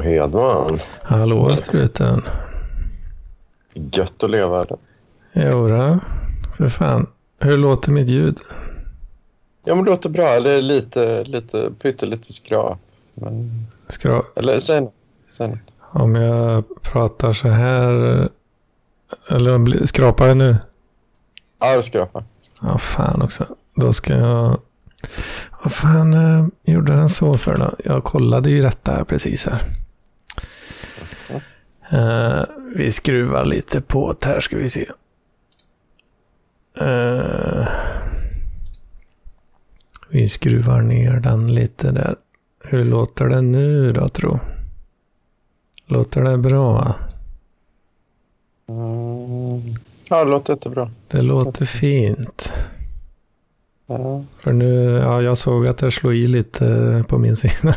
Hallå Hedman. Hallå struten. Gött att leva. Jodå, för fan. Hur låter mitt ljud? Ja men det låter bra. Eller lite, lite pyttelite skrap. Men... Skra... Eller säg något. Säg något. Om jag pratar så här. Eller skrapar jag nu? Ja, det skrapar. Ja, fan också. Då ska jag... Vad fan eh, gjorde den så för då? Jag kollade ju detta precis här. Eh, vi skruvar lite på det här ska vi se. Eh, vi skruvar ner den lite där. Hur låter det nu då tro? Låter det bra? Mm. Ja, det låter jättebra. Det låter fint. Ja. För nu, ja jag såg att det slog i lite på min sida.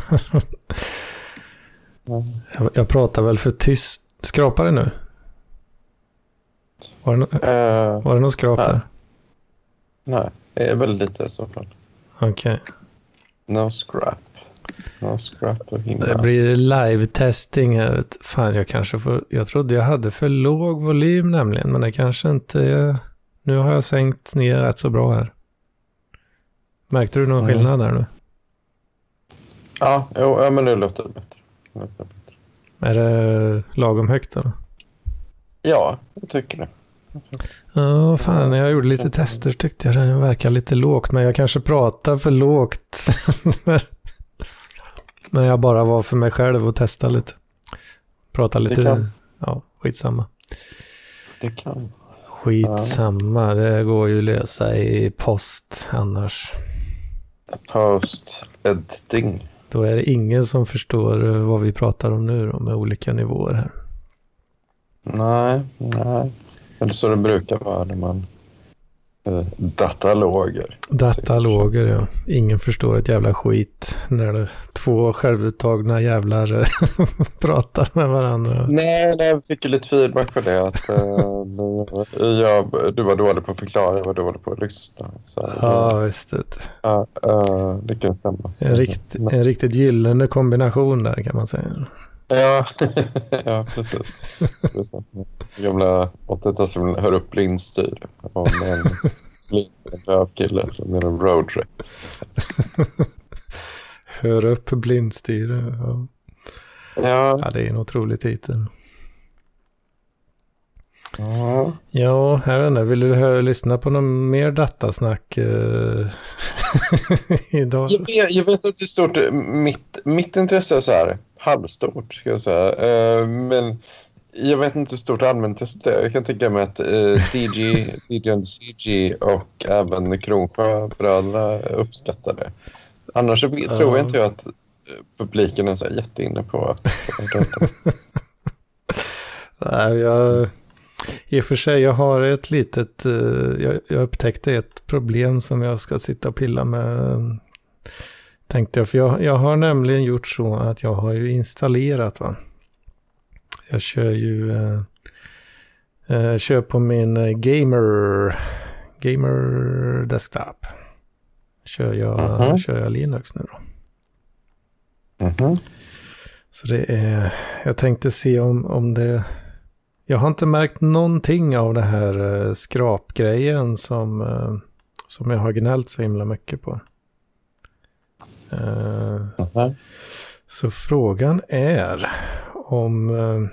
Ja. Jag, jag pratar väl för tyst. Skrapar det nu? Var det, no Eh, var det någon skrap där? nej, det är väldigt lite i så fall. Okej. No scrap. No scrap att hindra. Det blir live-testing här. Fan, jag kanske får... Jag trodde jag hade för låg volym nämligen, men det kanske inte. Nu har jag sänkt ner rätt så bra här. Märkte du någon Mm. skillnad där nu? Ja, jo, ja, men nu låter det bättre. Nu låter det bättre. Är det lagom högt då? Ja, jag tycker det. Ja, fan, när jag gjorde lite tester tyckte jag det verkade lite lågt, men jag kanske pratar för lågt. när jag bara var för mig själv och testade lite. Prata Det lite, kan. ja, skitsamma. Det kan. Skitsamma, det går ju att lösa i post annars. Post editing. Då är det ingen som förstår eh, vad vi pratar om nu då, med olika nivåer här. Nej, nej. Det är så det brukar vara när man dataloger. Dataloger, ja. Ingen förstår ett jävla skit när det två självuttagna jävlar eh, pratar med varandra. Nej, nej, jag fick ju lite feedback på det. Att, eh, jag, du var dålig på att förklara, jag var dålig på att lyssna. Så, Ja, visst. det. eh, det kan stämma. En, rikt, en riktigt gyllene kombination där kan man säga. Ja, ja precis. Gamla 80-talsfilmen Hör upp blindstyr. Om en blind döv kille som är en roadtrip. Hör upp blindstyre. Ja. Ja, ja, det är en otrolig titel. ja. Ja, jag vet inte. Vill du hö- lyssna på någon mer datasnack eh, idag? Jag, vet, jag vet att det är stort. Mitt, mitt intresse är så här halvstort, ska jag säga. Eh, men jag vet inte hur stort allmäntestet är. Jag kan tänka mig att DG, DG and CG och även Kronsjö-bröderna uppskattar det. Annars tror jag inte jag att eh, publiken är så jätteinne på. Nej, jag... I och för sig, jag har ett litet... eh, Jag, jag upptäckte ett problem som jag ska sitta och pilla med. Tänkte jag, för jag, jag har nämligen gjort så att jag har ju installerat va. Jag kör ju... Eh, eh, kör på min eh, gamer... Gamer desktop. Kör jag, Mhm. kör jag Linux nu då. Mhm. Så det är, jag tänkte se om, om det, jag har inte märkt någonting av det här eh, skrapgrejen som, eh, som jag har gnällt så himla mycket på. Eh, Mhm. så frågan är om, eh,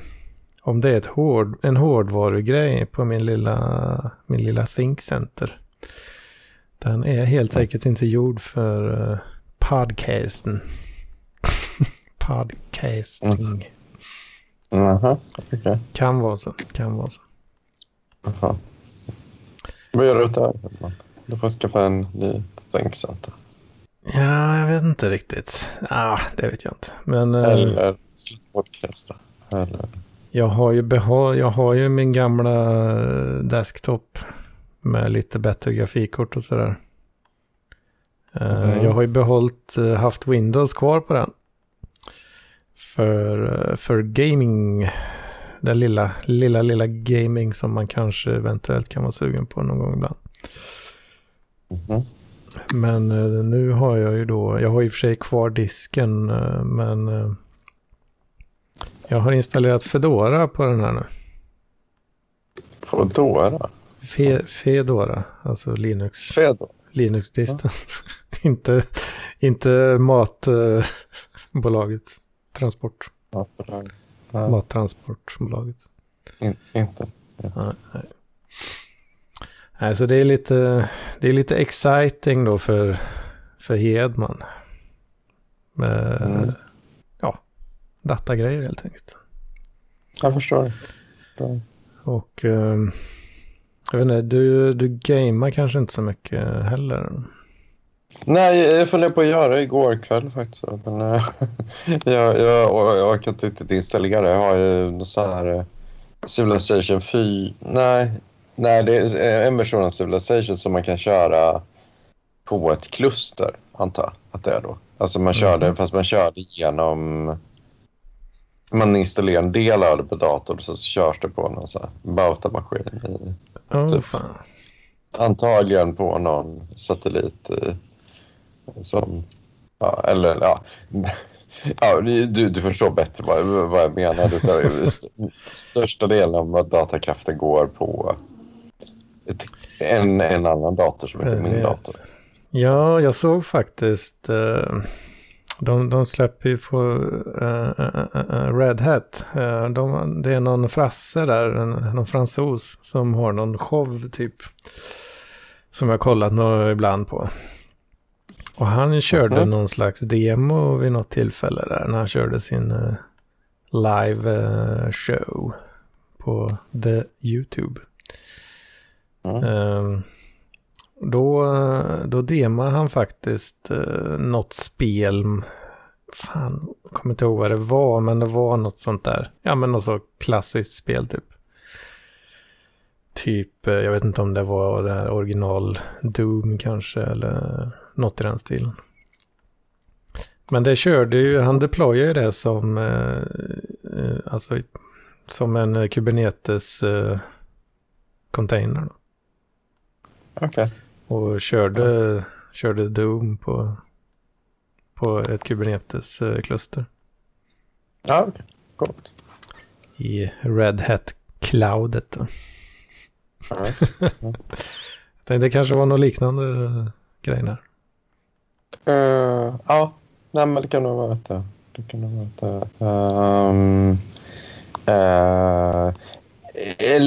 om det är ett hård, en hårdvarugrej på min lilla, min lilla Think Center. Den är helt enkelt inte gjord för eh, podcasten. Podcasting. Jaha, okej. Kan vara så. Kan vara så. Jaha. Vad gör du åt det? Du får skaffa en ny tänkcenter. Ja, jag vet inte riktigt. Ah, det vet jag inte. Men eh, Eller sluta podcasta. Eller... jag, har ju jag har ju min gamla eh, desktop med lite bättre grafikkort och sådär. Eh, Mm. Jag har ju behållit, eh, haft Windows kvar på den. För, för gaming, den lilla, lilla, lilla gaming som man kanske eventuellt kan vara sugen på någon gång ibland. Mhm. Men eh, nu har jag ju då, jag har i och för sig kvar disken, eh, men eh, jag har installerat Fedora på den här nu. Fedora? Fe, Fedora, alltså Linux. Fedora? Linux-disten. inte, inte matbolaget. Transport. Mattransportbolaget. In, inte. Nej, nej. nej, så det är lite, det är lite exciting då för, för Hedman. Med, Mm. ja, datagrejer helt enkelt. Jag förstår. förstår. Och ehm, jag vet inte, du, du gamar kanske inte så mycket heller. Nej, jag funderade på att göra det igår kväll faktiskt. Men äh, jag, jag, jag orkar inte riktigt installera. Jag har ju så här äh, Civilization 4. Nej, nej, det är en version av Civilization som man kan köra på ett kluster, antar jag att det är då. Alltså man körde, Mhm. fast man körde genom... Man installerar en del av det på datorn och så körs det på någon så här Bauta-maskin. i- Åh Typ. fan. Antagligen på någon satellit eh, som... Ja, eller ja. ja du, du förstår bättre vad, vad jag är så här, st- största delen av datakraften går på en, en annan dator som heter min dator. Ja, jag såg faktiskt. eh, de, de släpper ju på eh, eh, Red Hat. De, det är någon frasse där, en, någon fransos som har någon show typ. Som jag kollat ibland på. Och han körde Mhm. någon slags demo vid något tillfälle där. När han körde sin live show på The YouTube. Mm. Då, då demade han faktiskt uh, något spel. Fan, jag kommer inte ihåg vad det var, men det var något sånt där. Ja, men något så klassiskt spel typ. Typ, eh, jag vet inte om det var det här original Doom kanske, eller något i den stilen. Men det körde ju, han deployade ju det som, eh, eh, alltså som en eh, Kubernetes eh, container. Då. Okej. Och körde, körde Doom på, på ett Kubernetes-kluster Ja, okej. Coolt. i Red Hat-cloudet. då. Ja, Jag tänkte det kanske var något liknande uh, grej där. Eh, ja, nej, men det kan nog vara det. Det kan nog vara det. Um,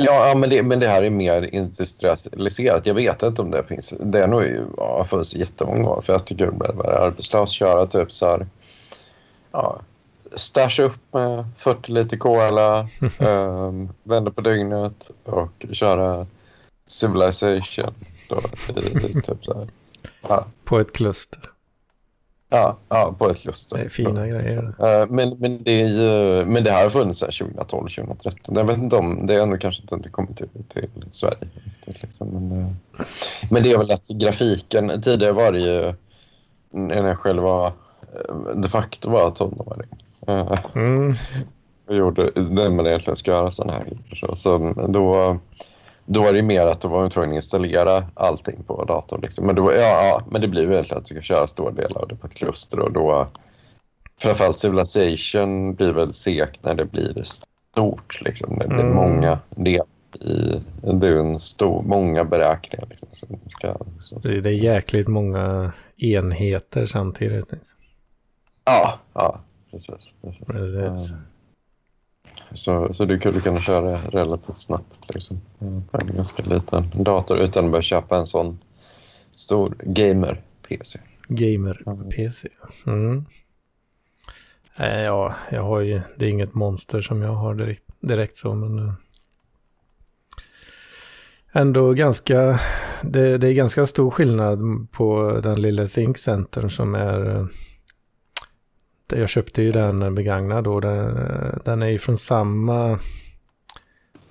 ja, men, det, men det här är mer industrialiserat. Jag vet inte om det finns. Det är nog ja, funnits jättemånga år. För jag tycker det är arbetslös. Köra typ så här. Ja, stasha upp med 40 liter cola. um, vända på dygnet och köra Civilization. Då, i, typ så här. Ja, På ett kluster. Ja, ja på ett kluster. Det är fina grejer. Eh, Men, men, det ju, men det här har funnits sedan 2012, 2013. Jag vet inte om det är ändå kanske inte kommit till, till Sverige. Liksom. Men, eh, men det är väl att grafiken, tidigare var det ju när jag själv var eh, de facto var tonåring. Mm. och gjorde det man egentligen ska göra sådana här grejer. Så då, då var det mer att då var man tvungen att installera allting på datorn. Liksom. Men, då, ja, men det blir egentligen att du kan köra stora delar av det på ett kluster och då framförallt Civilization blir väl segt när det blir stort. Liksom. Det blir Mm. många delar i det är ju en stor, många beräkningar. Liksom, som ska, så, Det det är jäkligt många enheter samtidigt. ja, ja, precis. precis. Precis. Ja. Så, så du kunde kunna köra relativt snabbt liksom, mm. på en ganska liten dator utan att behöva köpa en sån stor gamer-PC. Gamer-PC. Mm. Eh, Ja, jag har ju, det är inget monster som jag har direkt, direkt så, men eh, ändå ganska, det, det är ganska stor skillnad på den lilla thinkcentern som är, eh, det- jag köpte ju den begagnad och den, den är ju från samma,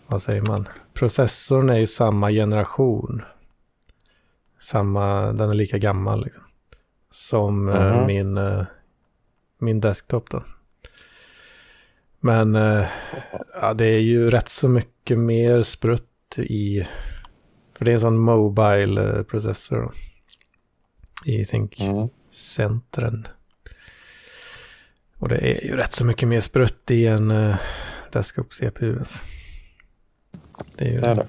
vad säger man, processorn är ju samma generation. Samma, den är lika gammal liksom. Som eh, Mhm. min, eh, min desktop då. Men eh, ja, det är ju rätt så mycket mer sprutt i, för det är en sån mobile processor. Då. i Think Mm. Och det är ju rätt så mycket mer sprutt i en uh, desktop CPU. Alltså. Det är ju Det är det.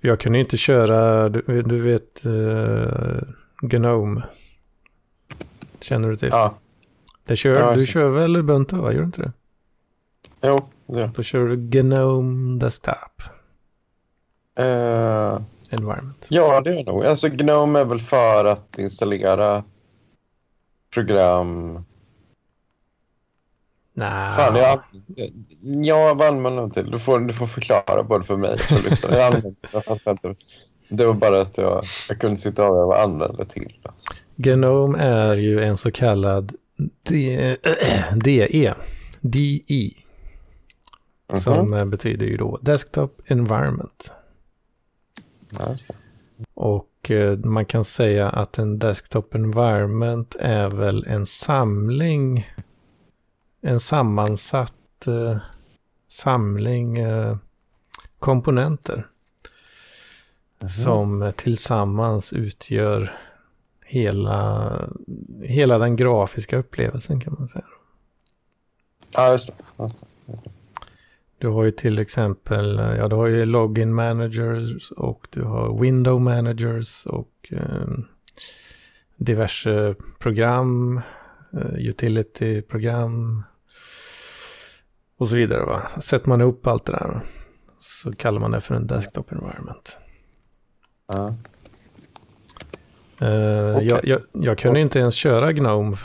Jag kunde ju inte köra, du, du vet, uh, Gnome. Känner du till? Ja, Det kör, Ja, du kör väl Ubuntu, va? Gör du inte det? jo. Det. Då kör du Gnome Desktop Uh, Environment. ja, det är nog. Alltså Gnome är väl för att installera program. Nej. Fan, jag, ja, vad använder man till? Du får, du får förklara både för mig och lyssnarna. Jag använder. Det var bara att jag, jag kunde inte avgöra vad jag använde till. Alltså. Gnome är ju en så kallad D- DE. DE. Mhm. Som eh, betyder ju då Desktop Environment. Det. Och eh, man kan säga att en Desktop Environment är väl en samling, en sammansatt eh, samling eh, komponenter. Mhm. Som tillsammans utgör hela, hela den grafiska upplevelsen kan man säga. Ja, just det. Ja. Du har ju till exempel, eh, ja du har ju login managers och du har window managers och eh, diverse program, utility-program och så vidare. Va? Sätter man ihop allt det där så kallar man det för en desktop environment. Ja. Eh, Okej. jag, jag, jag kunde inte ens köra Gnome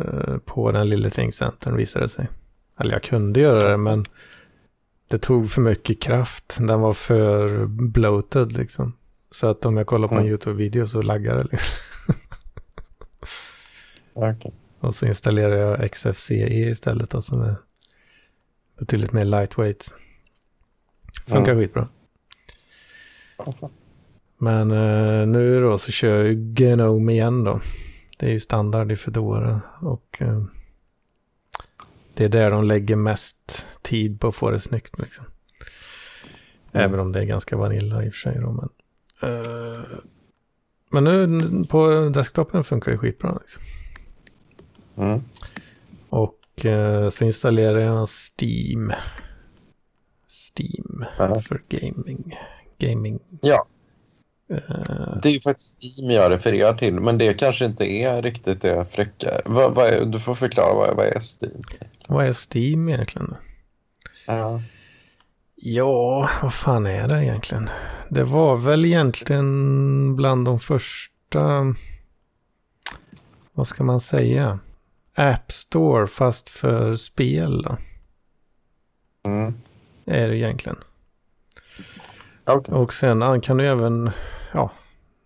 eh, på den lilla Think-centern visade det sig. Eller jag kunde göra det men det tog för mycket kraft. Den var för bloated liksom. Så att om jag kollar på en Mm. YouTube-video så laggar det liksom. Okej. Och så installerar jag XFCE istället då, som är betydligt mer lightweight. Funkar Mm. skitbra. Men eh, nu då så kör jag Gnome igen då. Det är ju standard i Fedora och eh, det är där de lägger mest tid på att få det snyggt liksom. Även om det är ganska vanilla i och för sig då. Men, eh, men nu på desktopen funkar det skitbra liksom. Mm. Och eh, så installerar jag Steam. Steam Ja. för gaming. Gaming. Ja, Eh, det är ju faktiskt Steam jag refererar till, men det kanske inte är riktigt det fräcka. Vad, vad är, du får förklara vad, vad är Steam? vad är Steam egentligen? Ja. Ja, vad fan är det egentligen? Det var väl egentligen bland de första, vad ska man säga, App Store fast för spel då, Mm. är det egentligen. Okej. Och sen kan du även, ja,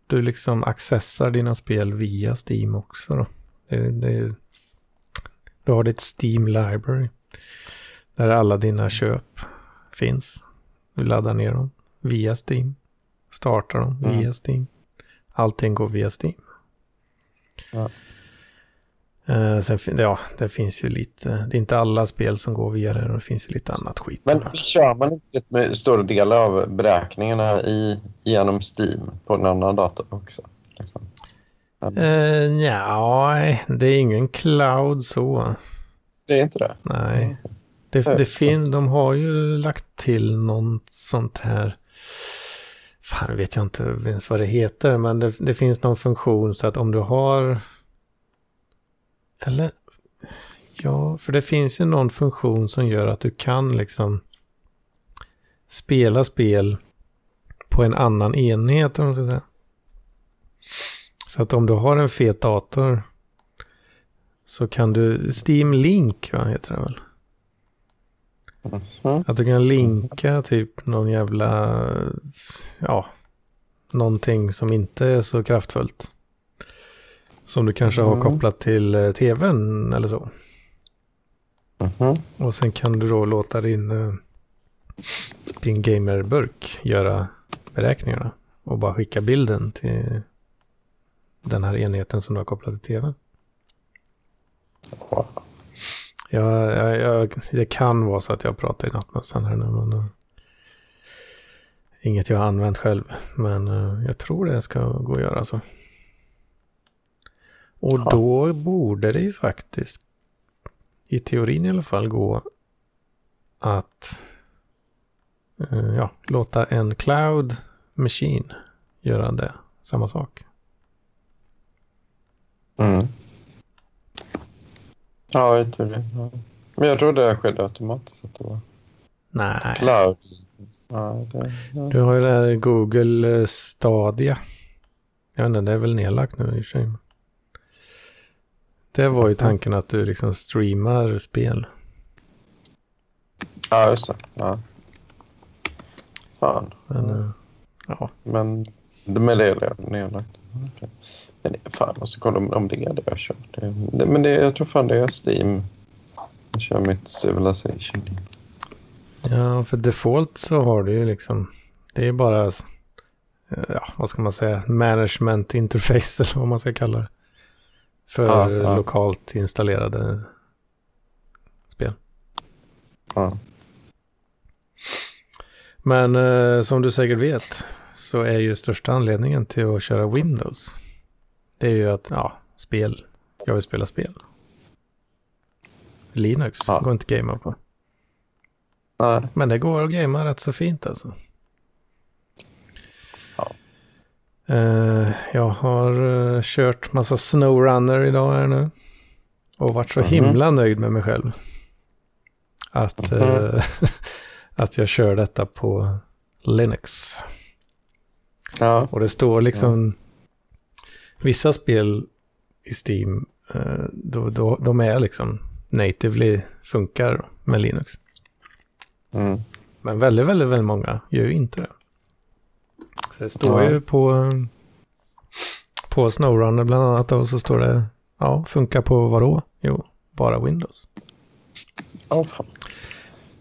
du liksom accessar dina spel via Steam också då. Det, det, du har ditt Steam Library. Där alla dina köp finns. Du laddar ner dem via Steam. Startar dem Mm. via Steam. Allting går via Steam. Ja. Eh, sen, ja, det finns ju lite, det är inte alla spel som går via det, det finns ju lite annat skit. Men kör man inte med stora delar av beräkningarna i, genom Steam på en annan dator också? Liksom? Uh, ja, nej, det är ingen cloud så. Det är inte det? Nej. Det, det fin, de har ju lagt till något sånt här. Fan vet jag inte ens vad det heter. Men det, det finns någon funktion så att om du har. Eller. Ja, för det finns ju någon funktion som gör att du kan liksom. Spela spel. På en annan enhet om man ska säga. Så att om du har en fet dator. Så kan du, Steam Link va, heter det väl? Mm. Att du kan linka typ någon jävla, ja, någonting som inte är så kraftfullt. Som du kanske har Mm. kopplat till eh, tvn eller så. Mhm. Och sen kan du då låta din, eh, din gamerburk göra beräkningarna. Och bara skicka bilden till den här enheten som du har kopplat till tvn. Wow. Jag, jag, jag, det kan vara så att jag pratar i nattmössan här nu. Men, uh, inget jag har använt själv. Men uh, jag tror det ska gå att göra så. Och Ja. då borde det ju faktiskt, i teorin i alla fall, gå att eh, ja, låta en cloud machine göra det. Samma sak. Mm. Ja, i teorin. Ja. Men jag tror det skedde automatiskt. Att det var Nej, cloud. Ja, det, ja. du har ju det här Google eh, Stadia. Jag vet inte, det är väl nedlagt nu i och för sig. Det var ju tanken att du liksom streamar spel. ja, just det. Ja. Fan. Men, eh, ja, Men men det är nedlagt. Men det, fan, jag måste kolla om, om det är det jag kör. Det, det, men det, jag tror fan det är Steam. Jag kör mitt Civilization. Ja, för default så har du ju liksom, det är bara, eh, ja, vad ska man säga, management interface eller vad man ska kalla det. För Ja, lokalt installerade spel. Ja. Men eh, som du säkert vet så är ju största anledningen till att köra Windows. Det är ju att, ja, spel, jag vill spela spel. Linux Ja. går inte att gamea på. Nej. Men det går att gamea rätt så fint alltså. Ja. Eh, jag har eh, kört massa snowrunner idag här nu. Och varit så Mhm. himla nöjd med mig själv. Att, Mhm. eh, att jag kör detta på Linux. Ja. Och det står liksom vissa spel i Steam, då, då, de är liksom natively funkar med Linux. Mm. Men väldigt, väldigt, väldigt många gör ju inte det. Det står Ja. ju på, på Snowrunner bland annat och så står det, ja, funkar på vadå? Jo, bara Windows. Oh, fan.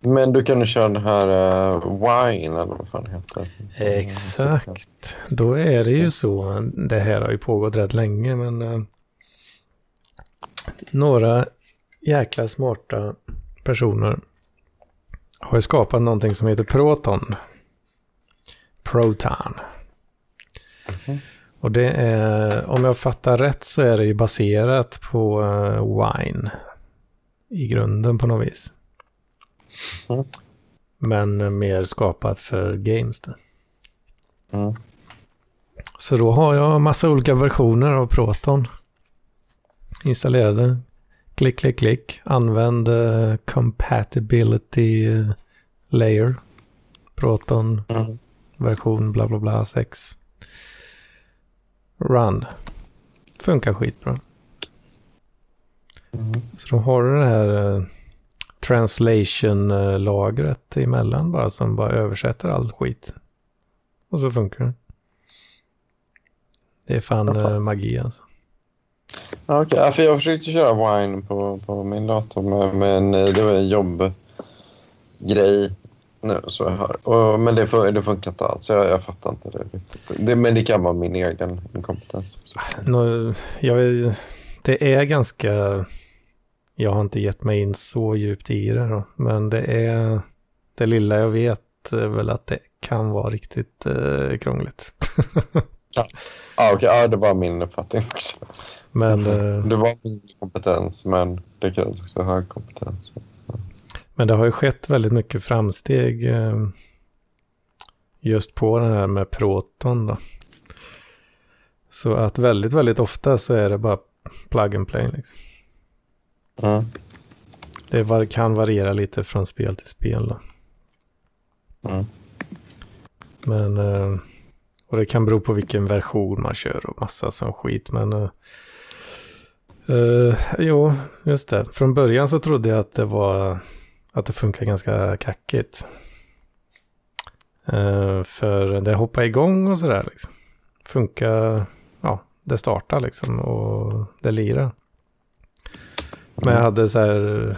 Men du kan ju köra den här uh, Wine eller vad fan heter. Exakt. Då är det ju så, det här har ju pågått rätt länge, men eh, några jäkla smarta personer har ju skapat någonting som heter Proton. Proton. Mhm. Och det är, om jag fattar rätt så är det ju baserat på eh, Wine i grunden på något vis. Mm. Men eh, mer skapat för games. Mm. Så då har jag massa olika versioner av Proton installerade. Klick, klick, klick. Använd eh, compatibility layer. Proton Mm. Version bla bla bla 6. Run. Funkar skitbra. Mm. Så då har det här eh, translation-lagret emellan bara som bara översätter all skit. Och så funkar det. Det är fan eh, magi alltså. Okej, ja, för jag försökte köra Wine på, på min dator men, men eh, det var en jobbgrej nu så jag hör. Och, men det, fun- det funkar inte alls. Jag, jag fattar inte det riktigt. Det, men det kan vara min egen inkompetens. Nå, jag, det är ganska... Jag har inte gett mig in så djupt i det då. Men det är... Det lilla jag vet är väl att det kan vara riktigt eh, krångligt. Ja, okej, ja, det var min uppfattning också. men, eh, Det var min kompetens men det krävs också hög kompetens. Men det har ju skett väldigt mycket framsteg eh, just på den här med Proton då. Så att väldigt, väldigt ofta så är det bara plug and play liksom. Mm. Det var, kan variera lite från spel till spel då. Mm. Men, eh, och det kan bero på vilken version man kör och massa sån skit. Men, eh, eh, jo, just det. Från början så trodde jag att det var, att det funkar ganska kackigt. Eh, för det hoppar igång och sådär liksom. Funkar, ja, det startar liksom och det lirar. Men jag hade så här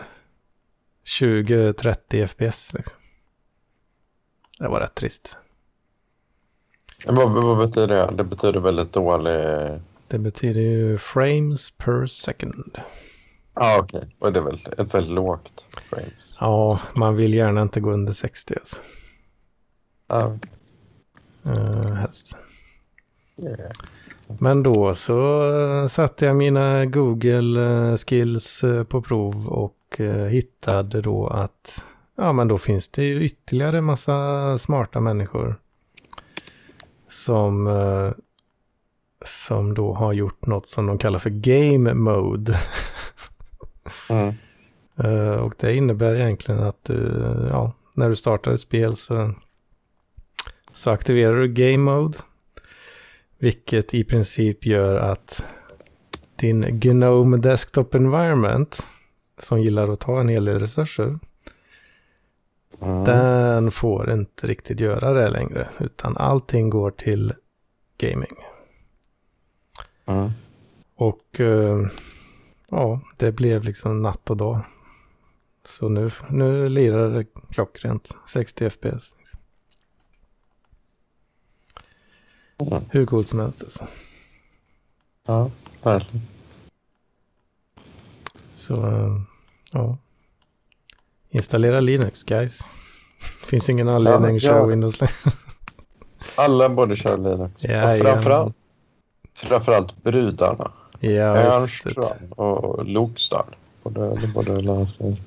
20-30 FPS liksom. Det var rätt trist. Vad, vad betyder det? Det betyder väldigt dålig... Det betyder ju frames per second. Ja, okej. Och det är väl ett väldigt lågt frames. Ja, man vill gärna inte gå under 60 alltså. Ja, Uh, helst. yeah. Men då så eh, satte jag mina Google eh, skills på prov och hittade då att ja men då finns det ju ytterligare massa smarta människor som som då har gjort något som de kallar för game mode. Mm. och det innebär egentligen att ja, när du startar ett spel så, så aktiverar du game mode. Vilket i princip gör att din Gnome Desktop Environment, som gillar att ta en hel del resurser, mm. den får inte riktigt göra det längre, utan allting går till gaming. Mm. Och uh, ja, det blev liksom natt och dag. Så nu, nu lirar det klockrent, 60 FPS. Mm. Hur coolt som helst alltså. Ja, verkligen. Så, ja. Installera Linux, guys. Finns ingen anledning ja, att köra ja. Windows längre. Alla borde köra Linux. Ja, och framförallt, framförallt brudarna. Ja, Ernström och Lokstar. Borde, borde lära sig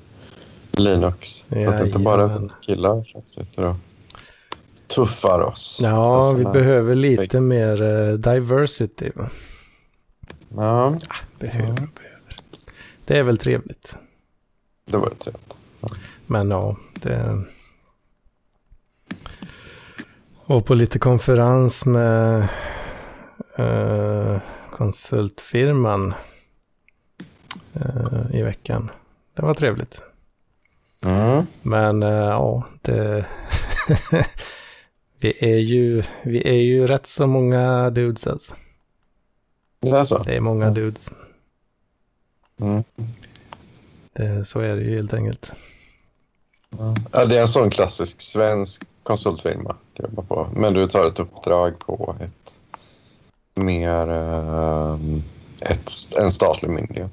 Linux. Ja, så att det inte bara killar som sitter och tuffar oss. Ja, vi behöver lite mer uh, diversity. Ja. Ah, behöver, ja. behöver. Det är väl trevligt. Det var trevligt. Ja. Men ja, det... Och på lite konferens med uh, konsultfirman uh, i veckan. Det var trevligt. Mm. Men uh, ja, det... Vi är ju, vi är ju rätt så många dudes alltså. Det är så? Det är många dudes. Mm. Det, så är det ju helt enkelt. Ja, det är en sån klassisk svensk konsultfirma. På. Men du tar ett uppdrag på ett mer uh, ett, en statlig myndighet.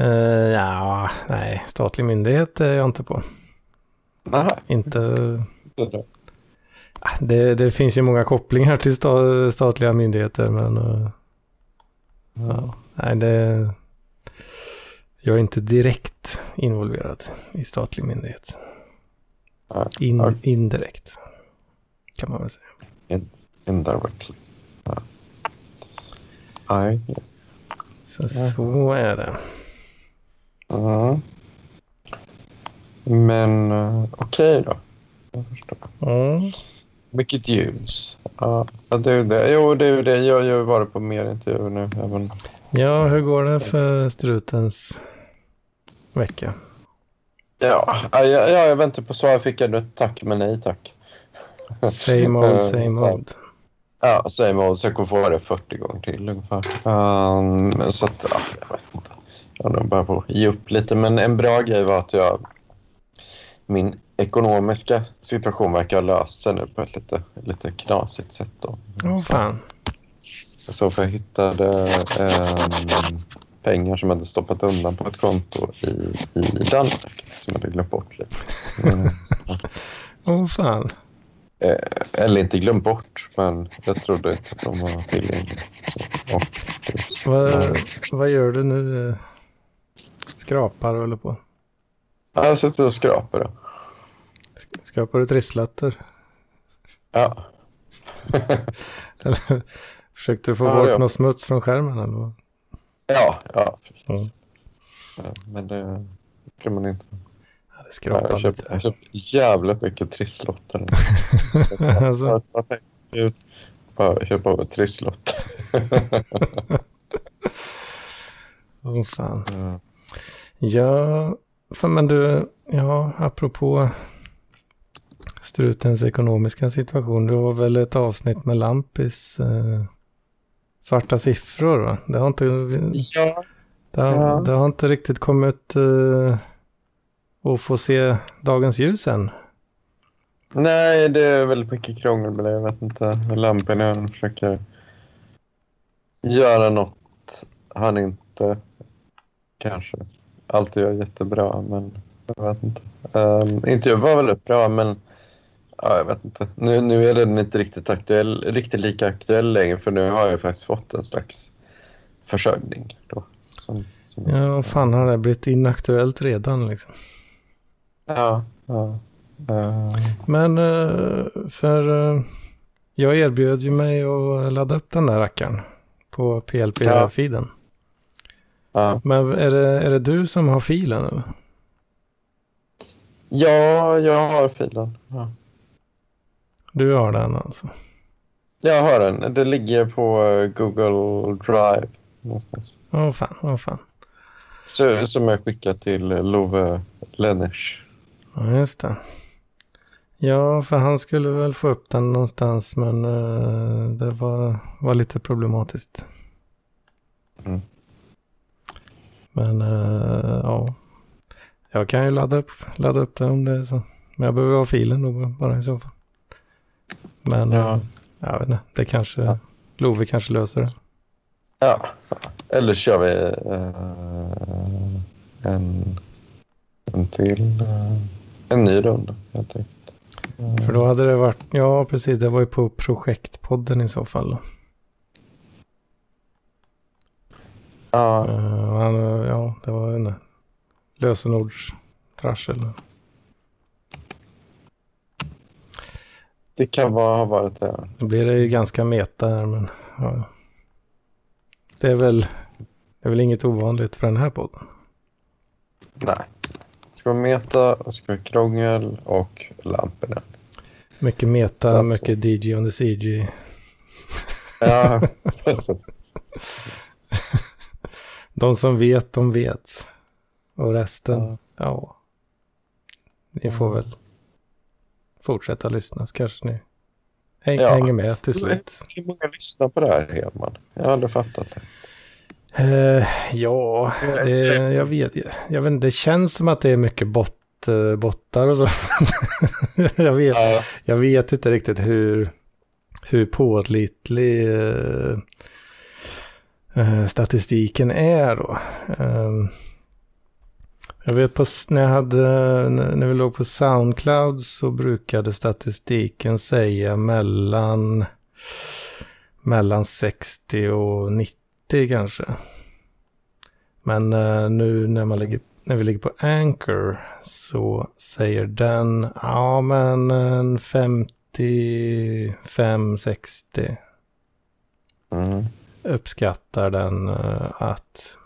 Uh, ja, nej, statlig myndighet är jag inte på. Nej. Inte... Det, det finns ju många kopplingar till sta, statliga myndigheter men uh, ja, nej, det, jag är inte direkt involverad i statlig myndighet. In, indirekt kan man väl säga. In, indirectly. Ja. Nej. Så, så är det. Mm. Men uh, okej okay då. Jag. Mm. Mycket ljus. Ja, det är det. Jo, det är det. Jag har ju varit på mer intervjuer nu. Även... Ja, hur går det för strutens vecka? Ja, jag, ja, jag väntar på svar. Jag fick ändå ett tack, men nej tack. Same old, same old. Ja, same old. Så jag kommer få det 40 gånger till ungefär. Um, så att, ja, jag vet inte. Jag har bara på ge upp lite. Men en bra grej var att jag... Min ekonomiska situation verkar ha löst sig nu på ett lite, lite knasigt sätt. Då. Oh, fan. Så för jag hittade eh, pengar som jag hade stoppat undan på ett konto i, i Danmark som jag hade glömt bort lite. Mm. oh, fan. Eh, eller inte glömt bort, men jag trodde inte att de var tillgängliga. Vad, vad gör du nu? Skrapar och håller på? Jag sitter och skrapar. Då. Skrapar du trisslotter? Ja. eller, försökte du få ja, bort ja. någon smuts från skärmen? Eller? Ja, ja, precis. Mm. Ja, men det kan man inte. Det skrapar jag köpte, Jag köpte jävligt mycket trisslotter. alltså. Bara köpa trisslotter. Åh oh, fan. Ja. ja, men du, ja, apropå strutens ekonomiska situation. Du har väl ett avsnitt med Lampis eh, svarta siffror va? Det har inte, ja. det har, ja. det har inte riktigt kommit eh, att få se dagens ljus än. Nej, det är väldigt mycket krångel med det. Jag vet inte. Lampinen försöker göra något han inte kanske alltid gör jättebra, men jag vet inte. Um, intervjun var väldigt bra, men Ja, jag vet inte. Nu, nu är den inte riktigt, aktuell, riktigt lika aktuell längre för nu har jag faktiskt fått en slags försörjning. Då, som, som, Ja, fan har det blivit inaktuellt redan liksom. Ja, ja. eh, Men eh, för eh, jag erbjöd ju mig att ladda upp den där rackaren på PLP-feeden. ja. Men är det, är det du som har filen eller? ja, jag har filen. Ja. Du har den alltså? Jag har den. Det ligger på Google Drive någonstans. Åh fan, åh fan. Så, som jag skickat till Love Lenners. Ja, just det. Ja, för han skulle väl få upp den någonstans men eh, det var, var lite problematiskt. Mm. Men eh, ja, jag kan ju ladda upp, ladda upp det om det är så. Men jag behöver ha filen då bara i så fall. Men Ja. eh, jag vet inte, det kanske, Ja. Love kanske löser det. Ja, eller kör vi en, en till, en ny runda helt enkelt. För då hade det varit, ja precis, det var ju på projektpodden i så fall. Ja, Eh, han, ja, det var en lösenordstrassel. det kan vara, ha varit det. Nu blir det ju ganska meta här, men ja. Det är väl, det är väl inget ovanligt för den här podden. Nej. Ska vara meta och ska vara krångel och lamporna. Mycket meta, Tack. mycket DJ on the CG. Ja, precis. De som vet, de vet. Och resten, Ja. ja. Ni får väl fortsätta lyssna, så kanske ni häng, Ja. hänger med till slut. Hur många lyssnar på det här, Hedman? Jag har aldrig fattat det. Eh, ja, det, jag, vet, jag vet det känns som att det är mycket bot, eh, bottar och så. jag, vet, Ja, jag vet inte riktigt hur, hur pålitlig eh, eh, statistiken är då. Eh, jag vet på, när, jag hade, när vi låg på Soundcloud så brukade statistiken säga mellan, mellan 60 och 90 kanske. Men eh, nu när, man ligger, när vi ligger på Anchor så säger den, ja men en 55-60 mm. uppskattar den eh, att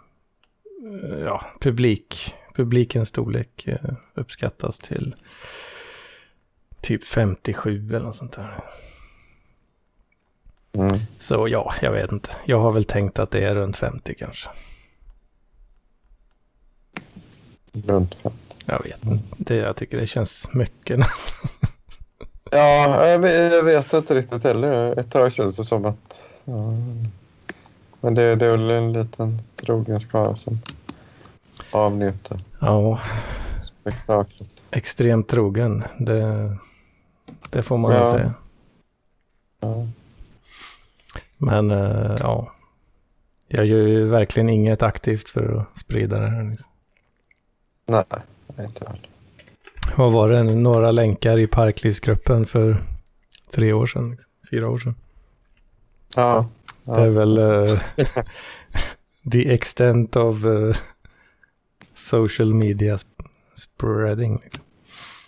eh, ja, publik, publikens storlek eh, uppskattas till typ 57 eller något sånt där. Mm. Så ja, jag vet inte. Jag har väl tänkt att det är runt 50 kanske. Runt fem. Jag vet inte. Det, jag tycker det känns mycket. Ja, jag vet, jag vet inte riktigt heller. Ett tag känns det som att... Ja. Men det, det är väl en liten trogen skara som avnjuter ja, spektaklet. extremt trogen. Det, det får man Ja. säga. Ja. Men eh, ja, jag gör ju verkligen inget aktivt för att sprida det här. Liksom. Nej, inte jag. Vad var det? Några länkar i Parklivsgruppen för tre år sedan? Liksom. Fyra år sedan. Ja. Det är ja. väl eh, the extent of eh, social media sp- spreading. Liksom.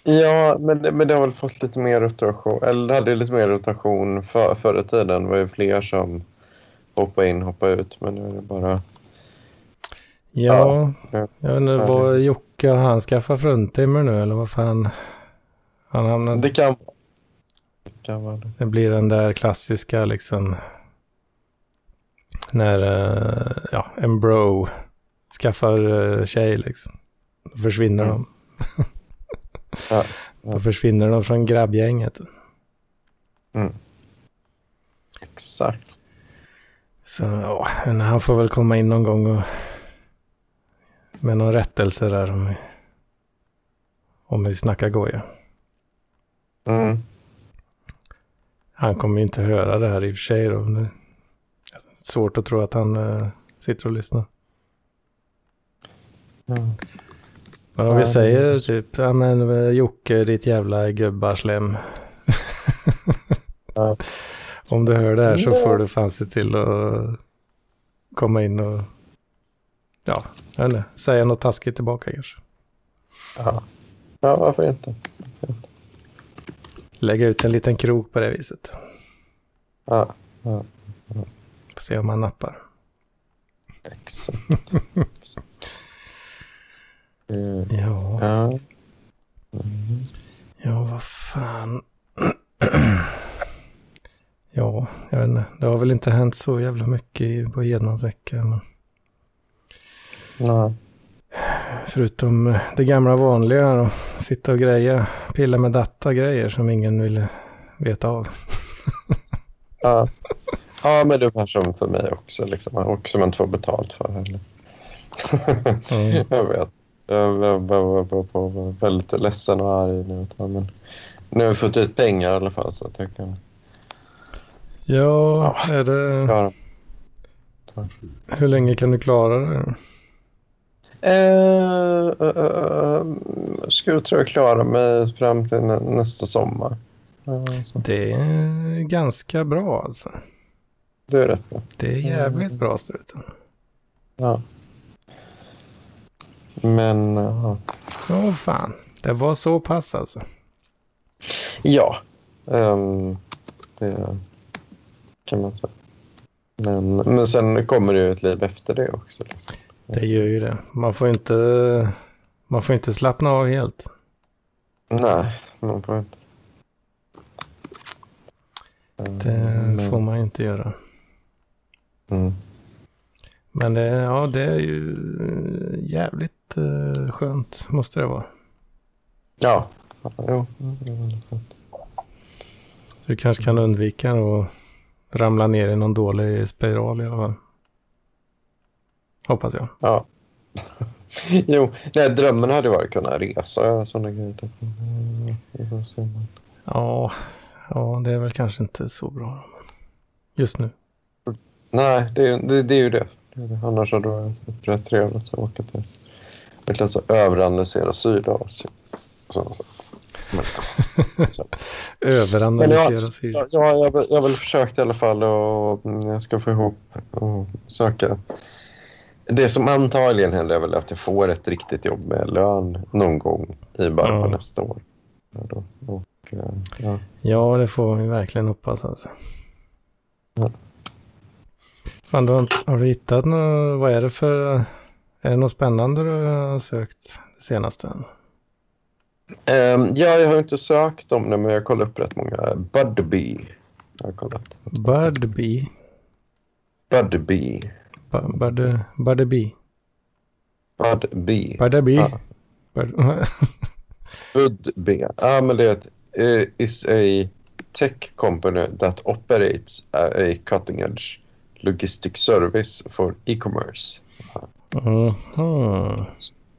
Ja, men, men det har väl fått lite mer rotation. Eller det hade lite mer rotation för, förr i tiden. Det var ju fler som hoppade in, hoppade ut. Men nu är det bara... Ja, Ja. jag inte, vad Jocke, han skaffat fruntimmer nu eller vad fan? Han, han, Det kan vara det. Kan vara det. Det blir den där klassiska liksom. När eh, ja, en bro skaffar eh, tjej liksom. Då försvinner Mm. de. Ja, Då försvinner de från grabbgänget. Exakt. Så ja, men han får väl komma in någon gång och med någon rättelse där om vi, om vi snackar goja. Mm. Han kommer ju inte höra det här i och för sig då. Det är svårt att tro att han eh, sitter och lyssnar. Mm. Men om vi Ja. säger typ, ja men eh, Jocke, ditt jävla gubbarslem. Ja. Om du hör det här så Ja. får du fan se till att komma in och ja, inte, säga något taskigt tillbaka kanske. Ja. ja, varför inte? Lägga ut en liten krok på det viset. Ja, ja. Får se om man nappar. Exakt. Eh, Ja, ja. Mm. ja vad fan. ja, jag vet inte. Det har väl inte hänt så jävla mycket i- på Hedmans vecka. Men Nej. förutom eh, det gamla vanliga och sitta och greja, pilla med data-grejer som ingen ville veta av. Ja. ja, men det är som för mig också. Liksom. Och som man inte får betalt för heller. Mm. jag vet. Jag var, väldigt ledsen och arg nu. Men nu har vi fått ut pengar i alla fall så att jag kan Ja, är det... klara Hur länge kan du klara det? Eh, eh, eh, skulle tror jag klara mig fram till nä nästa sommar. Eh, Det är ganska bra alltså. det är rätt bra. Det är jävligt bra struten. Ja. Men Åh fan, det var så pass alltså. ja, ehm, det kan man säga. Men, men sen kommer det ju ett liv efter det också. Liksom. Det gör ju det. Man får inte, man får inte slappna av helt. Nej, man får inte. Det men- får man inte göra. Mm. Men det, ja, det är ju jävligt eh, skönt måste det vara. Ja, ja, jo. Du kanske kan undvika att ramla ner i någon dålig spiral i alla fall. Hoppas jag. Ja. jo, nej, drömmen hade varit att kunna resa och göra sådana grejer. Mm. Ja, ja, det är väl kanske inte så bra. Just nu. Nej, det, är- det, det är ju det. Det är det. Annars hade det varit rätt trevligt att åka till verkligen så överanalysera Sydasien. Så. Men, så. Överanalysera sig. Ja, jag, jag, jag har väl försökt i alla fall och mm, jag ska få ihop och söka. Det som antagligen händer är väl att jag får ett riktigt jobb med lön någon gång i början på Ja. nästa år. Ja, och, eh, ja. Ja, det får vi verkligen hoppas alltså. Ja. Fan, du har, har du hittat något, vad är det för, är det något spännande du har sökt det senaste? Ehm, ja, jag har inte sökt om det, men jag har kollat upp rätt många. Budbee har jag kollat. Birdbee? Budbee. Bu- Bud- Budbee? Budbee. Budbee? Ja. Bud- Budbee. Ja, men det är ett, eh, is a tech company that operates a cutting edge logistic service for e-commerce. Mhm.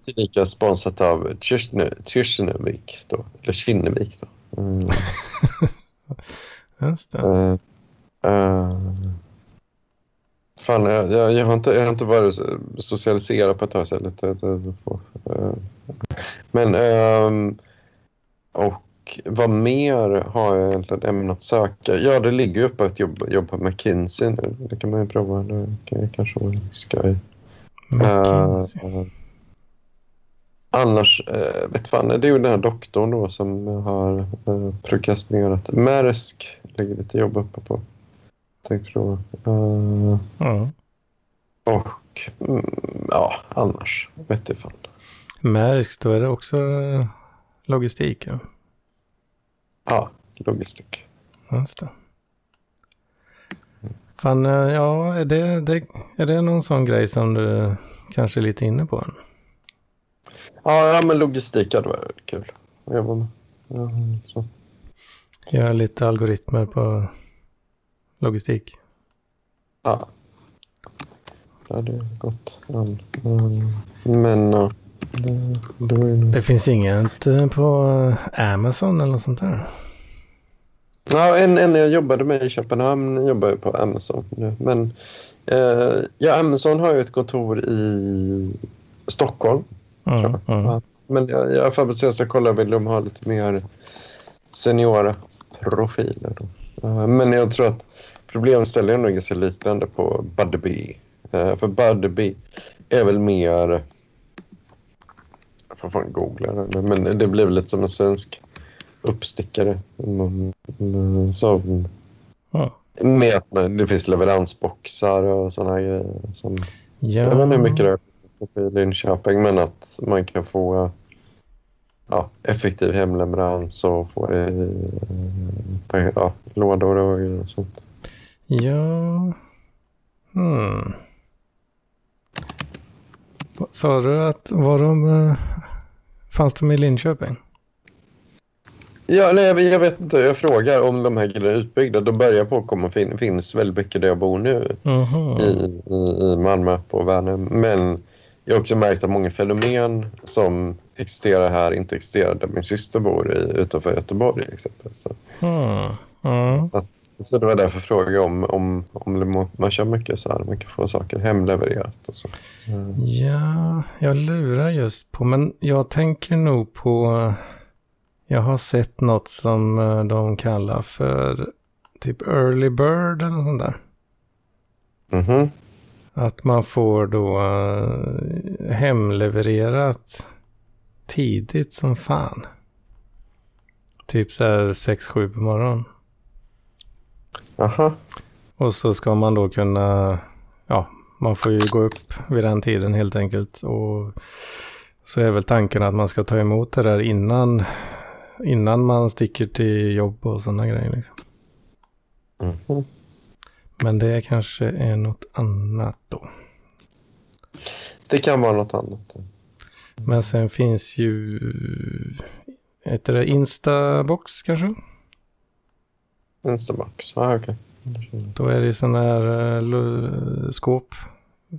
Tillika sponsrat av Kirchenevik då, eller Kinnevik då. Mm. Just det. Eh, eh, fan, jag, jag, jag, har inte, jag har inte varit socialiserad på ett tag. Så jag lite, eh, men, ehm, och vad mer har jag egentligen ämnat söka? Ja, det ligger ju uppe ett jobb, jobb på McKinsey nu. Det kan man ju prova. Det kan, kanske vara skoj. McKinsey. Eh, annars, uh, vet fan, det är ju den här doktorn då som har uh, prokrastinerat. Maersk lägger lite jobb uppe på. Tänkte då. Eh, Ja. och mm, ja, annars vet jag fan. Märks, då är det också logistik. Ja. Ja, logistik. Just det. Fan, eh, ja, är det, det, är det någon sån grej som du kanske är lite inne på? Ja, ja men logistik hade varit kul att jobba med. Ja, så. Gör lite algoritmer på logistik. Ja. Det hade gått an. Men ja, det, det. Det finns inget eh, på Amazon eller något sånt där? Ja, en, en jag jobbade med i Köpenhamn jobbar ju på Amazon nu. Men eh, ja, Amazon har ju ett kontor i Stockholm. Mm, mm. Men jag, jag att jag ska kolla vill de ha lite mer seniora profiler. Då. Men jag tror att problemställningen är ganska liknande på Buddy B. Uh, för Buddy B är väl mer... Jag får fan googla det. Men det blir lite som en svensk uppstickare. Så, mm. Med att det finns leveransboxar och sådana grejer. Som, ja. Jag vet inte hur mycket det är i Linköping men att man kan få ja, effektiv hemleverans och få det i ja, lådor och sånt. Ja. Hmm. Sa du att var de, eh, fanns de i Linköping? Ja, nej, jag vet inte. Jag frågar om de här grejerna är utbyggda. De börjar på att komma. fin finns väldigt mycket där jag bor nu. I, i, I Malmö på Värnhem. Men jag har också märkt att många fenomen som existerar här inte existerar där min syster bor i, utanför Göteborg. Exempel. Så. Mm. Mm. Att, så det var därför jag frågade om, om, om man kör mycket så här. Man kan få saker hemlevererat och så. Mm. Ja, jag lurar just på, men jag tänker nog på jag har sett något som eh, de kallar för typ early bird eller något sånt där. Mm -hmm. Att man får då uh, hemlevererat tidigt som fan. Typ så här 6-7 på morgonen. Aha. Och så ska man då kunna, ja, man får ju gå upp vid den tiden helt enkelt. Och så är väl tanken att man ska ta emot det där innan innan man sticker till jobb och sådana grejer. Liksom. Mm. Men det kanske är något annat då. Det kan vara något annat. Men sen finns ju, heter det Instabox kanske? Instabox, ah, okej. Okay. Då är det sådana här uh, skåp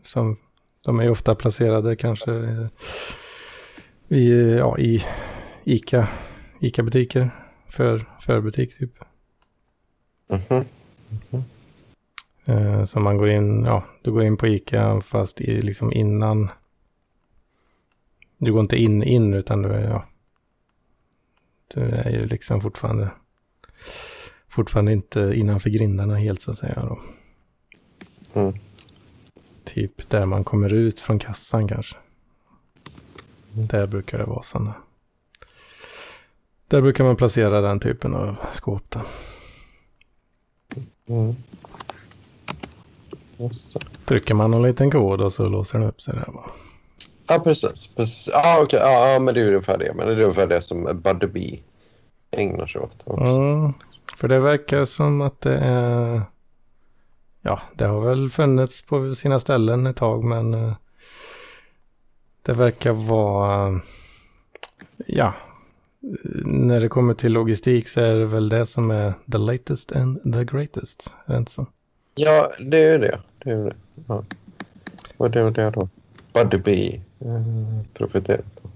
som de är ofta placerade kanske i, ja, i Ica ICA-butiker. För, förbutik typ. Mm -hmm. Mm -hmm. Så man går in, ja, du går in på ICA fast i, liksom innan. Du går inte in in utan du är, ja. Du är ju liksom fortfarande, fortfarande inte innanför grindarna helt så att säga då. Mm. Typ där man kommer ut från kassan kanske. Där brukar det vara sådana. Där brukar man placera den typen av skåp. Då. Mm. Trycker man någon liten kod och så låser den upp sig där. Va? Ja, precis. precis. Ah, okay. ja, ja, men det är ungefär det. Men det är ungefär det som Buddy B ägnar sig åt. Också. Mm, för det verkar som att det är... Ja, det har väl funnits på sina ställen ett tag, men... Eh, det verkar vara... Ja, när det kommer till logistik så är det väl det som är the latest and the greatest. Är det inte så? Ja, det är det. det, är det. Ja. Och det är det då Buddy B eh, profiterar på.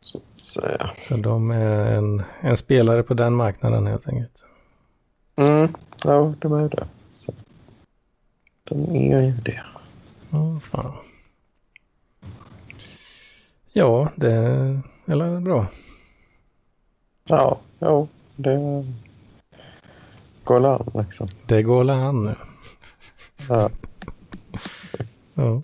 Så att säga. Så de är en, en spelare på den marknaden helt enkelt. Mm, ja, de är det. Så. De är ju det. Ja, fan. Ja, det eller bra? Ja, jo, det går an liksom. Det går an nu. Ja. ja.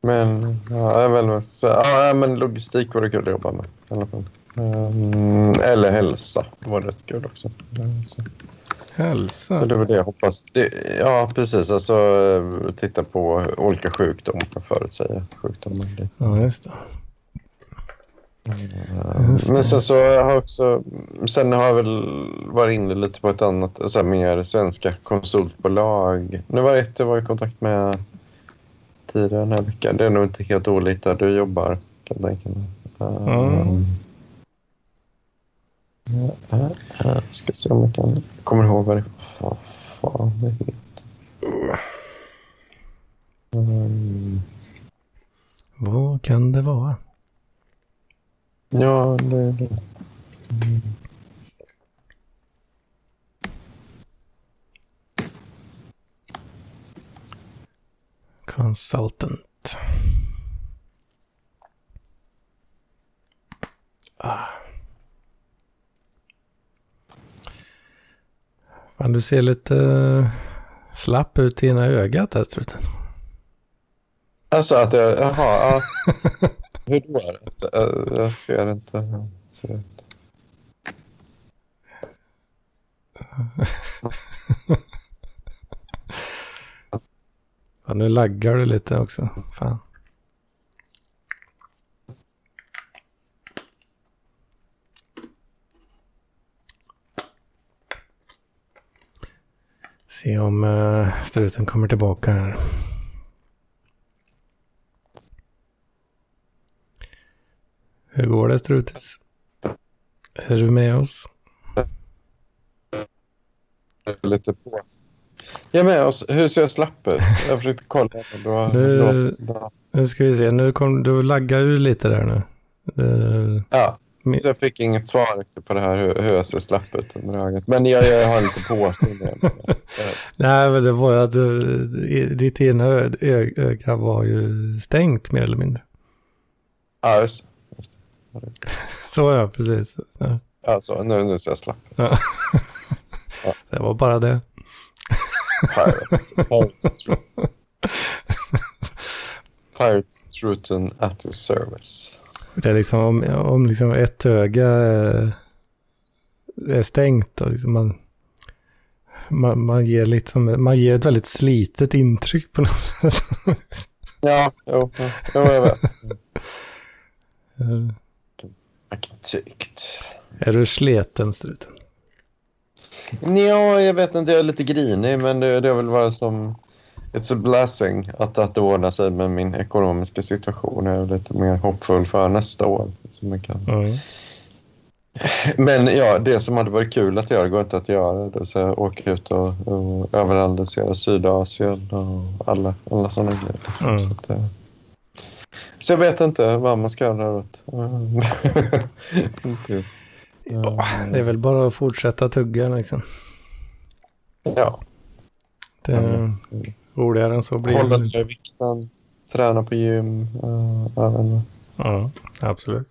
Men, ja, inte så, ja, men logistik var det kul att jobba med. I alla fall. Um, eller hälsa var rätt kul också. Så. Hälsa? Så det var det jag hoppas. Det, ja, precis. Alltså titta på olika sjukdomar förutsäga sjukdomar. Ja, just det. Men sen så har jag också, sen har jag väl varit inne lite på ett annat, så här, mer svenska konsultbolag. Nu var det ett jag var i kontakt med tidigare den här veckan. Det är nog inte helt olikt där du jobbar, kan jag tänka mig. Mm. Uh, uh, ska se om jag kan, kommer ihåg vad det vad fan det heter. Um. Vad kan det vara? Ja, det... det. Mm. Consultant. Ah. Fan, du ser lite slapp ut i ena ögat här struten. Alltså att jag, jaha, ja. Hur då? Jag, jag ser inte. Jag ser inte. ja, nu laggar du lite också. Fan. Se om uh, struten kommer tillbaka här. Hur går det Strutis? Är du med oss? Lite på. Jag är med oss. Hur ser jag slapp ut? Jag försökte kolla. Då nu, nu ska vi se. Nu kom du lagga ur lite där nu. Uh, ja. Så jag fick inget svar på det här hur, hur jag ser slapp ut under ögat. Men jag, jag har lite påstående. Nej, men det var ju att du, ditt ena öga var ju stängt mer eller mindre. Ja, just, just. Så ja, precis. Ja, så nu, nu ser jag slapp. Ja. ja. Det var bara det. Pirates Truten at your service. Det är liksom om, om liksom ett öga är, är stängt och liksom man, man, man, ger liksom, man ger ett väldigt slitet intryck på något sätt. ja, jo, jo, jag vet. Uh, är du sleten struten? Ja, jag vet inte. Jag är lite grinig, men det, det är väl bara som it's a blessing att, att det ordnar sig med min ekonomiska situation. Jag är lite mer hoppfull för nästa år. Som jag kan. Mm. Men ja, det som hade varit kul att göra går inte att göra. Det så åka ut och, och överandelsera Sydasien och alla, alla sådana grejer. Mm. Så, att, så, jag vet inte vad man ska göra åt. ja, det är väl bara att fortsätta tugga liksom. Ja. Det, mm. Roligare än så blir det Hålla vikten, träna på gym. Uh, ja, absolut.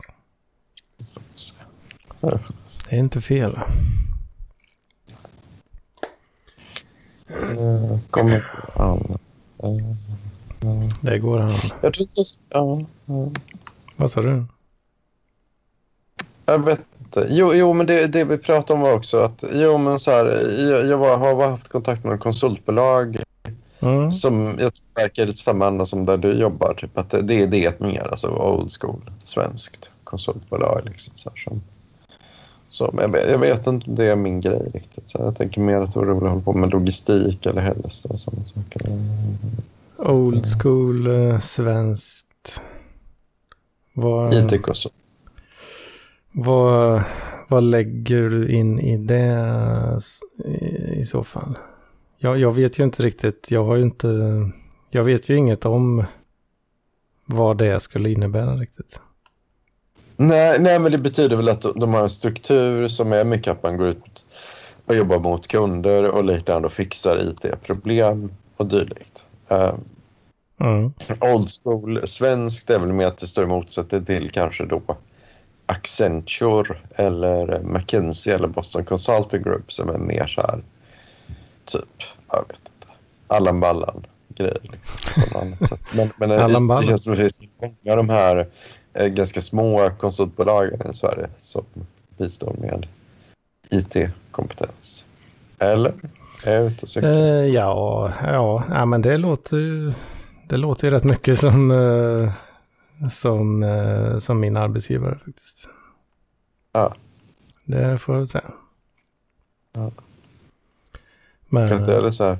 Det är inte fel. Uh, kommer an. Det går an. Jag tror inte ja, uh. Vad sa du? Jag vet inte. Jo, jo men det, det vi pratade om var också att jo, men så här, jag, jag var, har haft kontakt med en konsultbolag Mm. Som jag tror verkar lite samma anda som där du jobbar. Typ att det, det är det mer, alltså old school, svenskt konsultbolag. Liksom, så här, som, som, jag, vet, jag vet inte om det är min grej riktigt. Så jag tänker mer att det vore roligt att hålla på med logistik eller hälsa och sådana saker. Old school, uh, svenskt. IT-konsult. Vad, vad lägger du in i det i, i så fall? Jag, jag vet ju inte riktigt, jag har ju inte, jag vet ju inget om vad det skulle innebära riktigt. Nej, nej, men det betyder väl att de har en struktur som är mycket att man går ut och jobbar mot kunder och liknande och fixar IT-problem och dylikt. Uh, mm. Old school svenskt är väl mer att det står i motsättning till kanske då Accenture eller McKinsey eller Boston Consulting Group som är mer så här typ, jag vet inte, Allan Ballan grejer. Liksom, men men det, det känns som att det är så många av de här eh, ganska små konsultbolagen i Sverige som bistår med IT-kompetens. Eller? Är jag ute och cyklar? Uh, ja, ja, ja, men det låter ju det låter ju rätt mycket som, uh, som, uh, som min arbetsgivare faktiskt. Ja. Det får jag säga. Ja. Men, kan inte heller så här.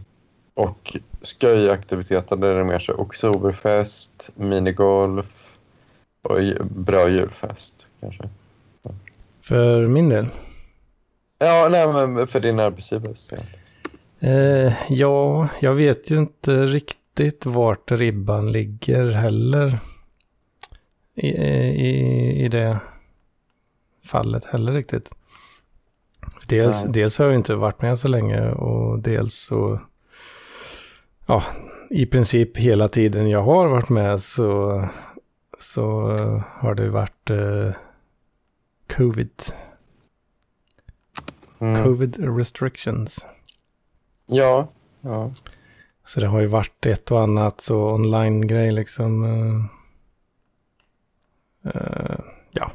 Och sköjaktiviteter där det är mer så oktoberfest, minigolf och bra julfest kanske. För min del? Ja, nej, men för din arbetsgivares del. Eh, ja, jag vet ju inte riktigt vart ribban ligger heller. I, i, i det fallet heller riktigt. Dels, dels har jag inte varit med så länge och dels så, ja, i princip hela tiden jag har varit med så, så har det varit eh, covid. Mm. Covid restrictions. Ja, ja. Så det har ju varit ett och annat så online-grej liksom. Uh, uh, ja.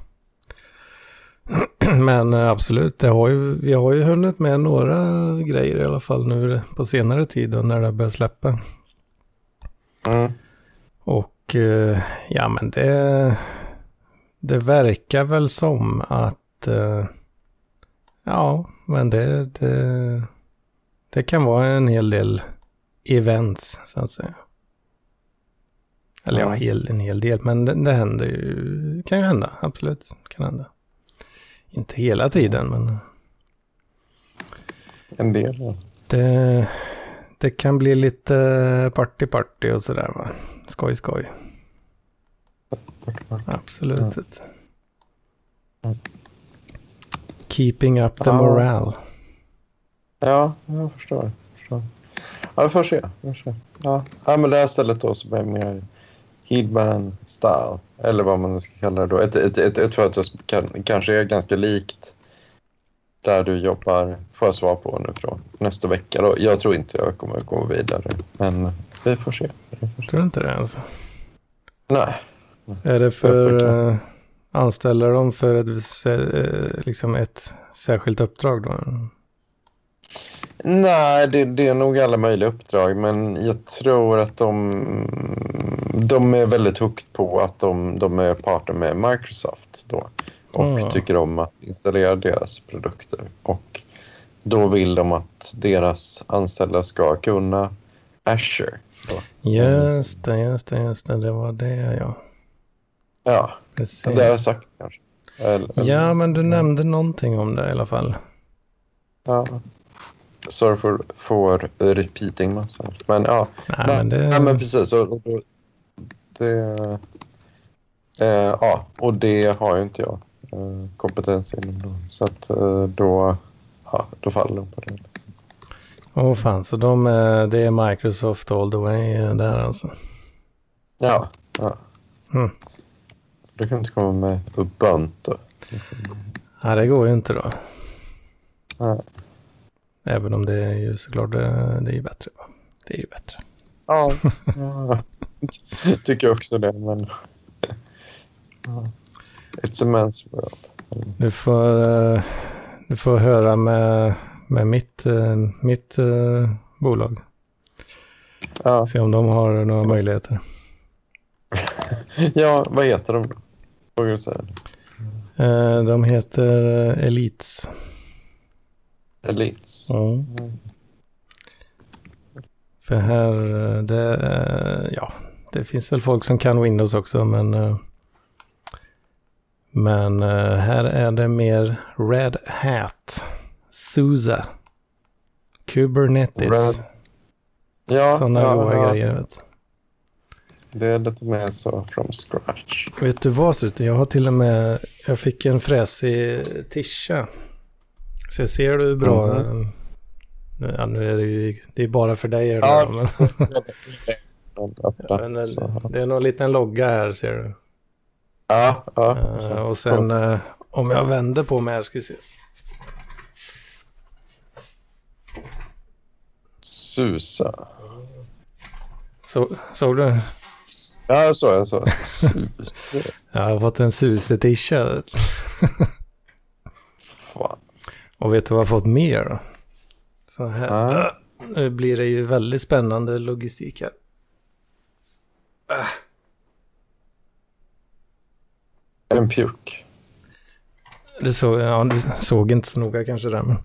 Men uh, absolut, det har ju, vi har ju hunnit med några grejer i alla fall nu på senare tid när det börjar släppa. Mm. Och ja, men det, det verkar väl som att ja, men det, det, det kan vara en hel del events så att säga. Eller ja, hel, en hel del, men det, det händer ju, kan ju hända, absolut, kan hända. Inte hela tiden, men... En del, ja. Det, det kan bli lite party-party och sådär va. Skoj, skoj. Absolut. Ja. Keeping up the morale. Ja, jag förstår. Jag förstår. Ja, vi får se. Vi får se. Ja. ja, men det här stället då som är mer Heedman style, eller vad man nu ska kalla det då. Ett, ett, ett, ett företag som kan, kanske är ganska likt där du jobbar, får jag svar på nu från nästa vecka. Då. Jag tror inte jag kommer gå vidare, men vi får se. Vi får se. Tror du inte det alltså? Nej. Är det för... Uh, anställer de för ett, uh, liksom ett särskilt uppdrag då? Nej, det, det, är nog alla möjliga uppdrag, men jag tror att de, de är väldigt hooked på att de, de är partner med Microsoft då och mm. tycker om att installera deras produkter. Och då vill de att deras anställda ska kunna Azure. Då. Just det, just det, just det, det var det ja. Ja, Precis. det har jag sagt kanske. Eller, ja, men du nämnde någonting om det i alla fall. Ja. Sorry för, för repeating massa. Men ja, nej, men, det... nej, men precis. Och, och, det, eh, ja, och det har ju inte jag eh, kompetens inom. Då. Så att eh, då, ja, då faller de på det. Åh oh, fan, så de, eh, det är Microsoft all the way där alltså? Ja, ja. Mm. Du kan inte komma med Ubuntu. Nej, det går ju inte då. Nej. Även om det är ju såklart det, det är ju bättre. Det är ju bättre. Ja, ja. tycker jag också det. Men it's a man's world. Du får, uh, du får höra med, med mitt, uh, mitt bolag. Ja. Se om de har några möjligheter. ja, vad heter de? Vågar du säga de heter Elites. Elites. Mm. För här, det, ja, det finns väl folk som kan Windows också, men eh, men eh, här är det mer Red Hat, SUSE, Kubernetes. Red. Ja, Sådana ja, goa ja. grejer. Vet. Det är lite mer så from scratch. Vet du vad, Struten? Jag har till och med, jag fick en fräsig tischa så ser du bra? Mm. Ja, nu är det ju det är bara för dig. Ja, men... men det är någon liten logga här ser du. Ja, ja. Uh, och sen uh, om jag vänder på mig här ska vi se. Susa. Så, såg du? Ja, jag såg. Jag såg. jag har fått en Suse-tisha. Fan. Och vet du vad jag har fått mer då? Så här. Ah. Nu blir det ju väldigt spännande logistik här. Ah. En pjuck. Du såg, ja, du såg inte så noga kanske där men.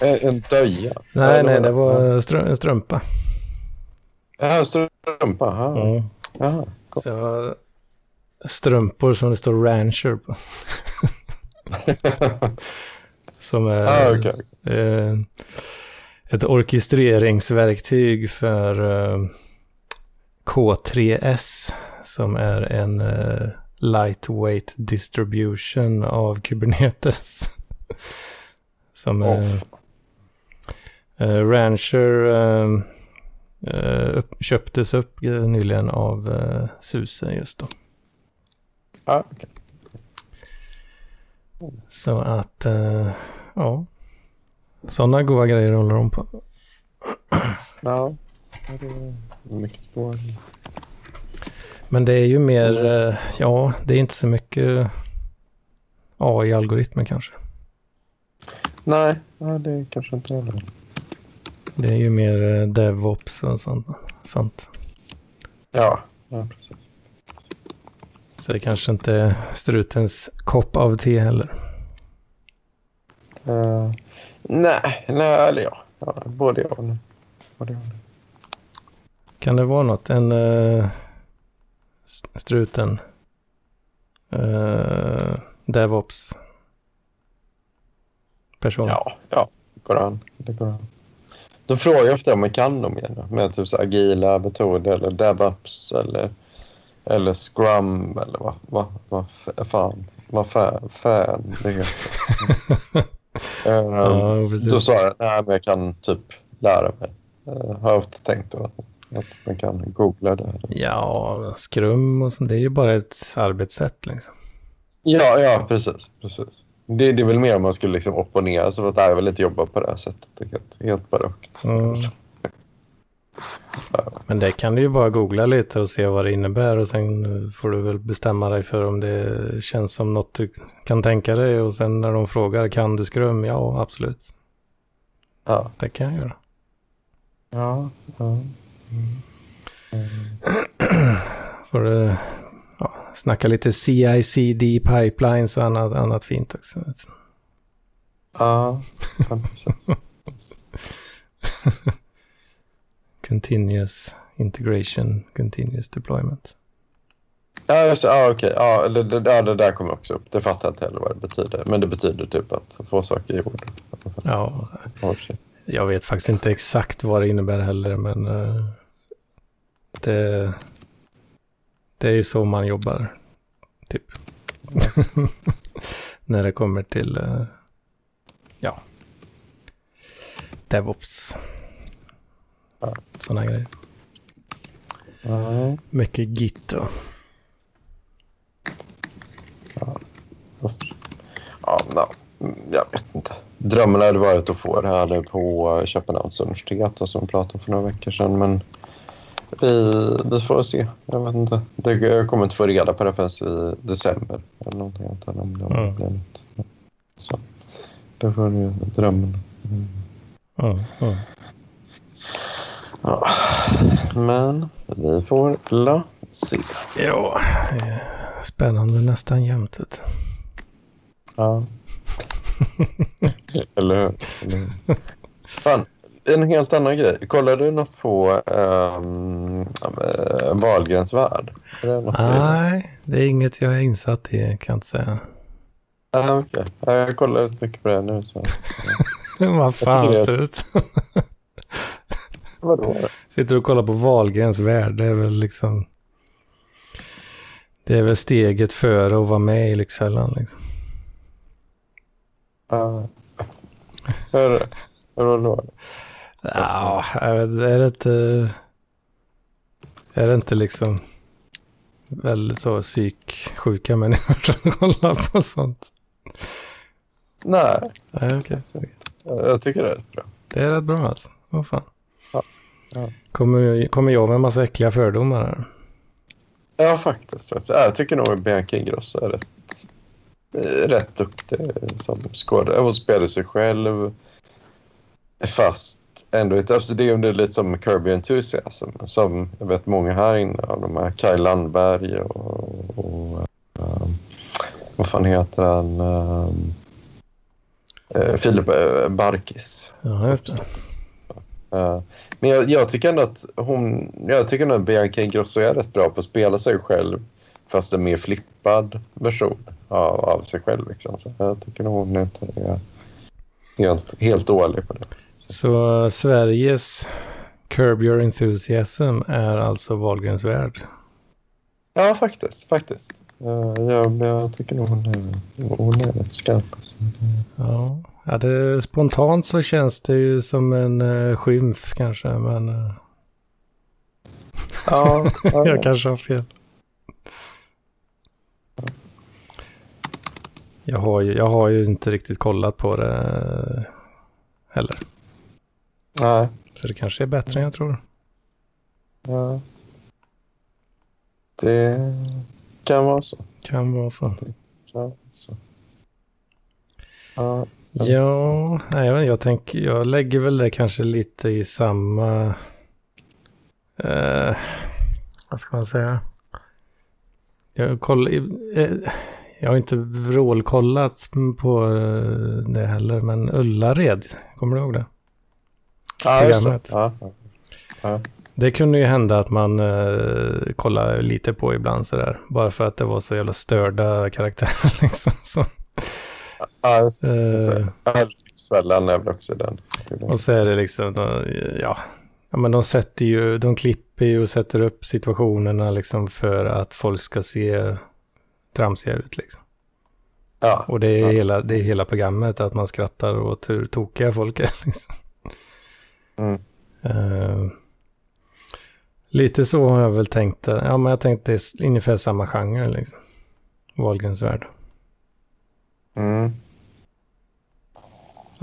En döja? Nej, nej, det var en strumpa. Ja, strumpa. Ja. Mm. Aha, så jag har strumpor som det står rancher på. Som är ah, okay. eh, ett orkestreringsverktyg för eh, K3S som är en eh, lightweight distribution av Kubernetes. som oh. Rancher eh, eh, upp, köptes upp nyligen av SUSE just då. Ah, okay. Så att, uh, ja. Sådana goda grejer håller de på, Ja, det är mycket bra. Men det är ju mer, eh, ja, det är inte så mycket AI-algoritmer kanske. Nej, ja, det är kanske inte heller. Det är ju mer eh, DevOps och sånt. sånt. Ja, ja precis. Så det kanske inte är strutens kopp av te heller. Uh, nej, nej, eller ja. ja både och. Både och. Kan det vara något? En uh, struten? Uh, DevOps? Person? Ja, ja, det går an. Det går an. De frågar ofta om man kan dem igen. Med typ så agila metoder eller DevOps eller, eller Scrum eller vad, vad, vad fan, vad fan, fan det heter. um, ja, då sa jag nej men jag kan typ lära mig. Uh, har jag ofta tänkt då. Att man kan googla det. Ja, skrum och sånt, det är ju bara ett arbetssätt liksom. Ja, ja, precis. precis. Det, det är väl mer om man skulle liksom opponera sig för att jag vill inte jobba på det här sättet. Helt, helt barockt. Mm. Men det kan du ju bara googla lite och se vad det innebär och sen får du väl bestämma dig för om det känns som något du kan tänka dig och sen när de frågar kan du skrum? Ja, absolut. Ja. Det kan jag göra. Ja. ja. Mm. Mm. får du ja, snacka lite CI-CD pipelines och annat, annat fint också. Ja, Continuous integration, continuous deployment. Ja, just, ja okej. Ja, det, det, ja, det där kommer också upp. Det fattar jag inte heller vad det betyder. Men det betyder typ att få saker gjorda. Ja, jag vet faktiskt inte exakt vad det innebär heller, men uh, det, det är ju så man jobbar, typ. När det kommer till, uh, ja, DevOps. Ja. Sådana grejer. Mm. Mycket Git då. Ja. Ja, ja, jag vet inte. Drömmen hade varit att få det här på Köpenhamns universitet som vi pratade om för några veckor sedan. Men vi, vi får se. Jag vet inte. Det, jag kommer inte få reda på det förrän i december. Eller någonting. Inte, om det mm. blir något. Så det var ju drömmen. Mm. Mm. Ja, men vi får la se. Ja, spännande nästan jämt. Ja. eller hur? Fan, en helt annan grej. Kollade du något på um, Wahlgrens värld? Nej, det är inget jag är insatt i, kan jag inte säga. Ah, okay. Jag kollar mycket på det nu. Så. Vad fan ser det ut? Vadå? Sitter och kollar på Wahlgrens värld, det är väl liksom... Det är väl steget före att vara med i Lyxfällan liksom. Ja. Hur, hur då? Ja, jag vet, är det inte... Är det inte liksom väldigt så psyksjuka människor som kollar på sånt? Nej. Nej, okej. Okay. Jag tycker det är rätt bra. Det är rätt bra alltså. Vad oh, fan. Ja. Ja. Kommer, kommer jag med en massa äckliga fördomar här? Ja, faktiskt. Jag tycker nog Bianca Ingrosso är rätt, rätt duktig som skådespelare. Hon spelar sig själv fast ändå inte. Alltså det är lite som Kirby Enthusiasm som jag vet många här inne av de här Kaj Landberg och, och um, vad fan heter han? Um, Filip Barkis. Ja, just det. Uh, men jag, jag, tycker ändå att hon, jag tycker nog att Bianca Ingrosso är rätt bra på att spela sig själv fast en mer flippad version av, av sig själv. Liksom. Så jag tycker nog hon är helt, helt dålig på det. Så Sveriges Curb Your Enthusiasm är alltså Wahlgrens värld? Ja, faktiskt. faktiskt. Jag, jag tycker nog hon är, hon är skarp. Ja, ja det, spontant så känns det ju som en uh, skymf kanske, men... Uh... Ja, ja. jag kanske har fel. Jag har, ju, jag har ju inte riktigt kollat på det heller. Nej. Så det kanske är bättre än jag tror. Ja. Det kan vara så. Kan vara så. Kan vara så. Ja. Ja, nej, jag, jag tänker, jag lägger väl det kanske lite i samma, eh, vad ska man säga? Jag, koll, eh, jag har inte vrålkollat på eh, det heller, men Ullared, kommer du ihåg det? Ja. Programmet. Ja. Ja. Det kunde ju hända att man eh, kollar lite på ibland sådär, bara för att det var så jävla störda karaktärer liksom. Så, Ja, just det. eh, Älvsvällan är väl också den. Och så är det liksom, ja, ja men de sätter ju, de klipper ju och sätter upp situationerna liksom för att folk ska se tramsiga ut liksom. Ja. Och det är, Ja. hela, det är hela programmet, att man skrattar åt hur tokiga folk är liksom. Mm. Eh, lite så har jag väl tänkt, det. ja men jag tänkte det är ungefär samma genre liksom. Wahlgrens värld. Mm.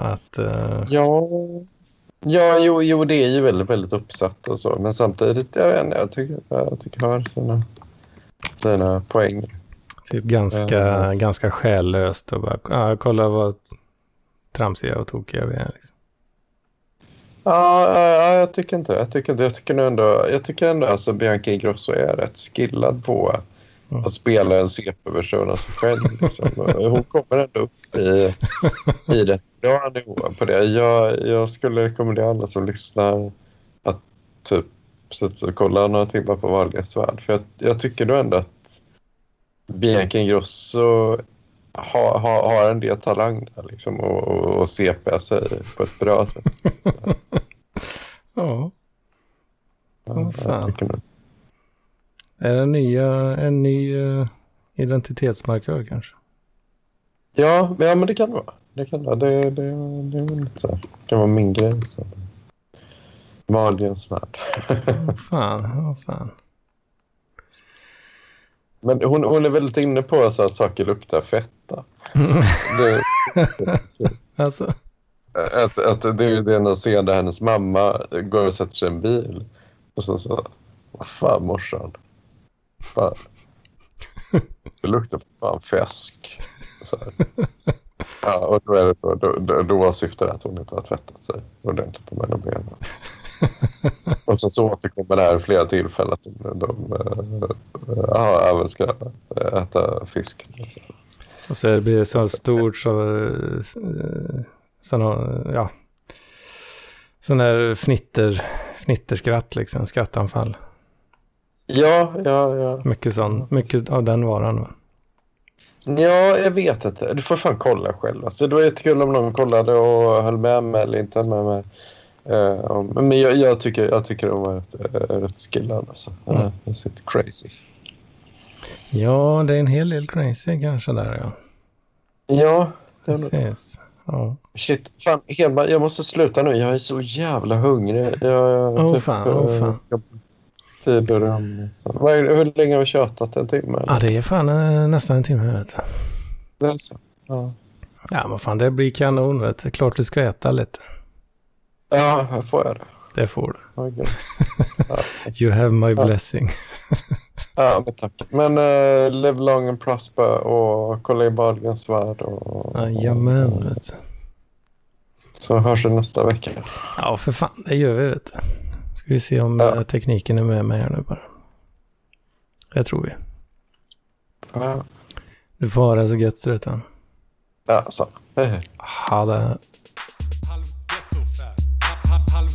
Att, eh, Ja, ja jo, jo, det är ju väldigt, väldigt uppsatt och så. Men samtidigt, jag vet inte, jag tycker, jag tycker jag har sina, sina poäng. typ ganska, Eh. ganska själlöst och bara, ja, kolla vad tramsiga och tokiga vi är liksom. Ja, ja, ja, jag tycker inte det. Jag tycker, inte, jag tycker ändå, jag tycker ändå alltså Bianca Ingrosso är rätt skillad på Mm. Att spela en CP-version av sig själv. Liksom. Hon kommer ändå upp i, i det bra nivån på det. Jag, jag skulle rekommendera alla som lyssnar att typ sitta och kolla några timmar på Wahlgrens värld. För jag, jag tycker då ändå att Bianca Ingrosso har, har, har en del talang där liksom och, och, och CP sig på ett bra sätt. Ja, Åh, jag fan. Är det nya, en ny uh, identitetsmarkör kanske? Ja, men- ja, men det kan det vara. Det kan det vara. Det, det, det väl lite så här. Det kan vara min grej. Så. Wahlgrens värld. Åh fan, åh fan. Men hon, hon är väldigt inne på så att saker luktar fetta. Det, Alltså, att, att det är det när ser där hennes mamma går och sätter sig i en bil. Och så så, vad fan morsan. Fan. Det luktar fan fäsk. Ja, och då, är det, då, då, då, då syftar det att hon inte har tvättat sig ordentligt mellan benen. Och sen så återkommer det här flera tillfällen att de, de äh, även ska äta fisk. och så blir det så stort så, uh, sån, har- ja, sån där fnitter, fnitterskratt liksom, skrattanfall. Ja, ja, ja. Mycket sån, mycket av den varan. va? Ja, jag vet inte. Du får fan kolla själv. Alltså, det var jättekul om någon kollade och höll med mig eller inte höll med mig. Eh, om- men jag, jag, tycker, jag tycker de var rätt, uh, rätt skillade. Alltså. Mm. Uh, det sitter crazy. Ja, det är en hel del crazy kanske där ja. Ja, det är Precis. Ja. shit. Fan, Hedman, jag måste sluta nu. Jag är så jävla hungrig. Jag, jag, Åh, fan, åh, fan. jag- Tid och rum. Hur länge har vi tjatat? En timme? eller? ja, det är fan eh, nästan en timme vet du. Det är så. Ja. Ja, men fan det blir kanon vet du. Klart du ska äta lite. ja, här får jag det. Det får du. Okej. Ja. You have my blessing. Ja, men tack. Men uh, live long and prosper och kolla i Wahlgrens värld. Och, Jajamän vet du. Så hörs vi nästa vecka. Ja, för fan, det gör vi vet du. Ska vi se om Ja. eh, tekniken är med mig här nu bara. Det tror vi. Ja, Du får ha det så gött struten. ja så. Hej, hej. Ha det. Halv ghetto-fab. Halv-